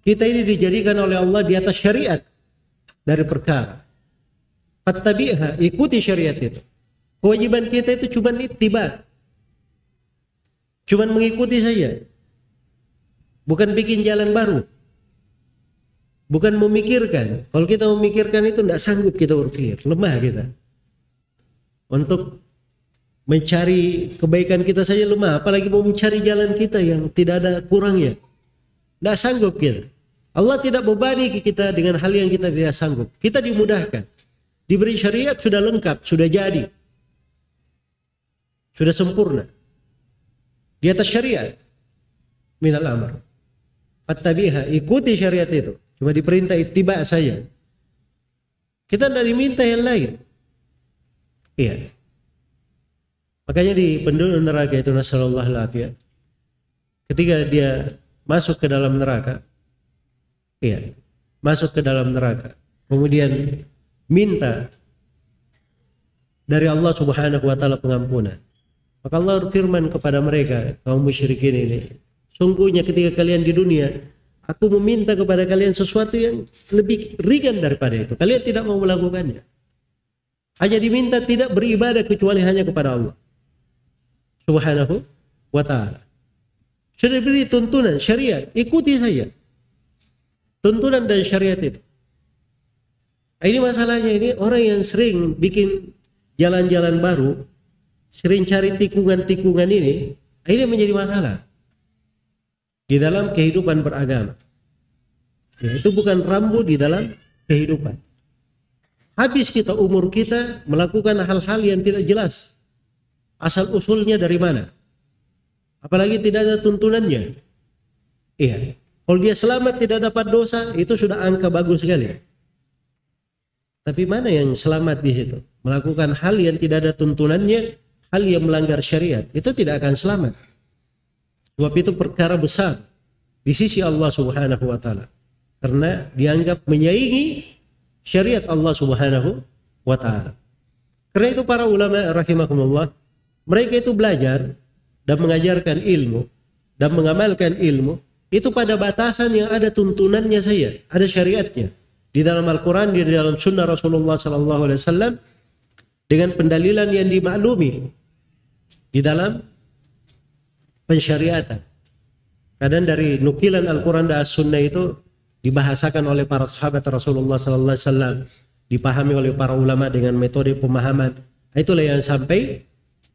Kita ini dijadikan oleh Allah di atas syariat dari perkara. Fattabi'ha, ikuti syariat itu. Kewajiban kita itu cuma ittiba. Cuma mengikuti saja. Bukan bikin jalan baru. Bukan memikirkan. Kalau kita memikirkan itu tidak sanggup kita berpikir. Lemah kita. Untuk mencari kebaikan kita saja lemah. Apalagi mau mencari jalan kita yang tidak ada kurangnya. Tidak sanggup kita. Allah tidak bebani kita dengan hal yang kita tidak sanggup. Kita dimudahkan. Diberi syariat sudah lengkap, sudah jadi. Sudah sempurna. Di atas syariat. Minal amr. Fattabiha, ikuti syariat itu. Cuma diperintah ittiba saja. Kita tidak diminta yang lain. Iya. Makanya di penduduk neraka itu nasallallahu alaihi Ketika dia masuk ke dalam neraka. Iya. Masuk ke dalam neraka. Kemudian minta dari Allah Subhanahu wa taala pengampunan. Maka Allah berfirman kepada mereka kaum musyrikin ini sungguhnya ketika kalian di dunia aku meminta kepada kalian sesuatu yang lebih ringan daripada itu. Kalian tidak mau melakukannya. Hanya diminta tidak beribadah kecuali hanya kepada Allah Subhanahu wa taala sudah diberi tuntunan syariat, ikuti saja. Tuntunan dan syariat itu. Ini masalahnya ini orang yang sering bikin jalan-jalan baru, sering cari tikungan-tikungan ini, ini menjadi masalah di dalam kehidupan beragama. Ya, itu bukan rambu di dalam kehidupan. Habis kita umur kita melakukan hal-hal yang tidak jelas. Asal usulnya dari mana? Apalagi tidak ada tuntunannya. Iya. Kalau dia selamat tidak dapat dosa, itu sudah angka bagus sekali. Tapi mana yang selamat di situ? Melakukan hal yang tidak ada tuntunannya, hal yang melanggar syariat, itu tidak akan selamat. Sebab itu perkara besar di sisi Allah Subhanahu wa taala. Karena dianggap menyaingi syariat Allah Subhanahu wa taala. Karena itu para ulama rahimakumullah, mereka itu belajar dan mengajarkan ilmu dan mengamalkan ilmu itu pada batasan yang ada tuntunannya saya, ada syariatnya. Di dalam Al-Quran, di dalam Sunnah Rasulullah Sallallahu Alaihi Wasallam dengan pendalilan yang dimaklumi di dalam pensyariatan. Kadang dari nukilan Al-Quran dan As-Sunnah itu dibahasakan oleh para sahabat Rasulullah Sallallahu Alaihi Wasallam, dipahami oleh para ulama dengan metode pemahaman. Itulah yang sampai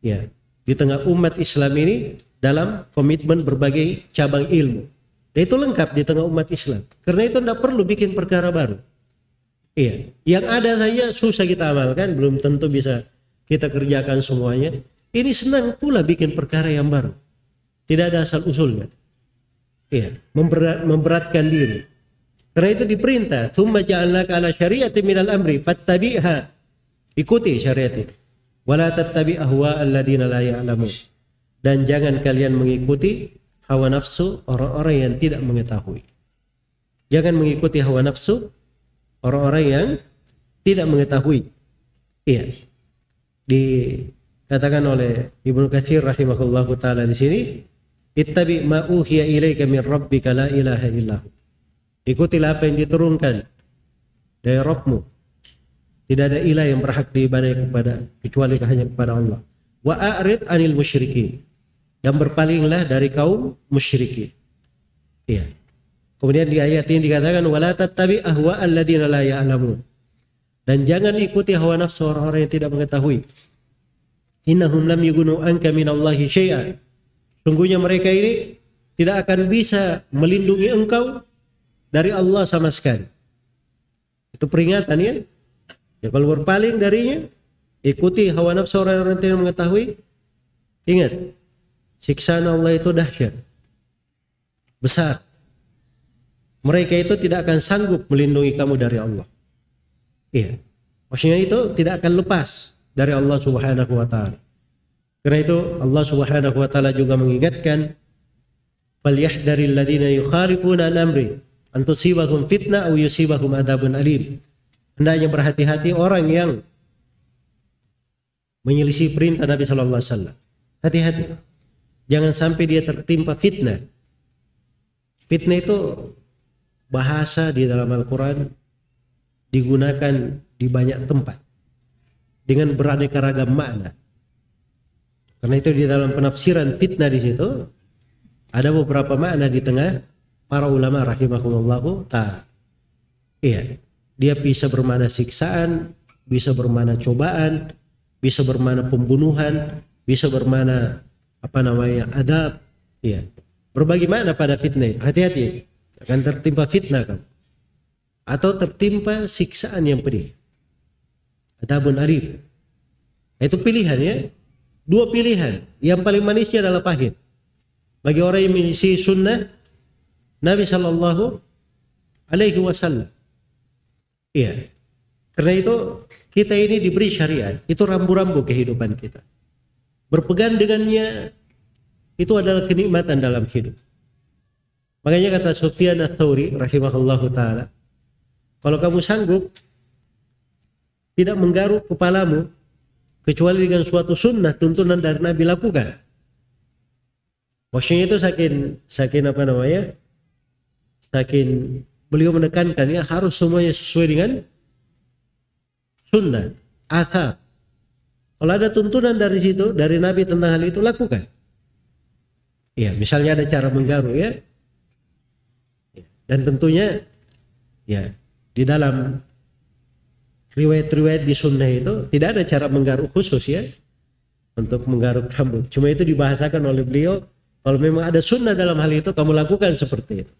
ya di tengah umat Islam ini dalam komitmen berbagai cabang ilmu. Dan itu lengkap di tengah umat Islam. Karena itu tidak perlu bikin perkara baru. Iya, yang ada saja susah kita amalkan, belum tentu bisa kita kerjakan semuanya. Ini senang pula bikin perkara yang baru. Tidak ada asal usulnya. Iya, memberat, memberatkan diri. Karena itu diperintah, "Tsumma ja'alnaka 'ala syari'ati minal amri fattabi'ha." Ikuti syariat itu wala tattabi ahwa alladziina la dan jangan kalian mengikuti hawa nafsu orang-orang yang tidak mengetahui. Jangan mengikuti hawa nafsu orang-orang yang tidak mengetahui. Iya. Dikatakan oleh Ibnu Katsir rahimahullahu taala di sini ittabi ma uhiya ilaika min rabbika la ilaha illahu ikutilah apa yang diturunkan dari Rabbmu tidak ada ilah yang berhak diibadai kepada kecuali hanya kepada Allah. Wa a'rid anil musyrikin. Dan berpalinglah dari kaum musyrikin. Iya. Kemudian di ayat ini dikatakan wala tattabi ahwa alladziina la ya'lamun. Dan jangan ikuti hawa nafsu orang-orang yang tidak mengetahui. Innahum lam yughnu anka minallahi syai'an. Sungguhnya mereka ini tidak akan bisa melindungi engkau dari Allah sama sekali. Itu peringatan ya. Ya kalau berpaling darinya, ikuti hawa nafsu orang-orang yang tidak mengetahui. Ingat, siksaan Allah itu dahsyat. Besar. Mereka itu tidak akan sanggup melindungi kamu dari Allah. Iya. Maksudnya itu tidak akan lepas dari Allah Subhanahu wa taala. Karena itu Allah Subhanahu wa taala juga mengingatkan falyahdharil ladzina yukhalifuna an amri an tusibahum fitnah aw yusibahum adzabun alim hendaknya berhati-hati orang yang menyelisih perintah Nabi Shallallahu Alaihi Wasallam. Hati-hati, jangan sampai dia tertimpa fitnah. Fitnah itu bahasa di dalam Al-Quran digunakan di banyak tempat dengan beraneka ragam makna. Karena itu di dalam penafsiran fitnah di situ ada beberapa makna di tengah para ulama rahimahullahu taala. Iya, dia bisa bermakna siksaan, bisa bermakna cobaan, bisa bermakna pembunuhan, bisa bermakna apa namanya adab, iya. Berbagi makna pada fitnah itu. Hati-hati, akan tertimpa fitnah kamu. Atau tertimpa siksaan yang pedih. Adabun alim. Itu pilihan ya. Dua pilihan. Yang paling manisnya adalah pahit. Bagi orang yang mengisi sunnah Nabi Shallallahu Alaihi Wasallam. Iya. Karena itu kita ini diberi syariat. Itu rambu-rambu kehidupan kita. Berpegang dengannya itu adalah kenikmatan dalam hidup. Makanya kata Sufyan ats-Tsauri rahimahullahu taala, kalau kamu sanggup tidak menggaruk kepalamu kecuali dengan suatu sunnah tuntunan dari Nabi lakukan. Maksudnya itu saking saking apa namanya? Saking beliau menekankan ya harus semuanya sesuai dengan sunnah, athar. Kalau ada tuntunan dari situ, dari Nabi tentang hal itu, lakukan. Ya, misalnya ada cara menggaru ya. Dan tentunya ya di dalam riwayat-riwayat di sunnah itu tidak ada cara menggaruk khusus ya untuk menggaruk rambut. Cuma itu dibahasakan oleh beliau kalau memang ada sunnah dalam hal itu kamu lakukan seperti itu.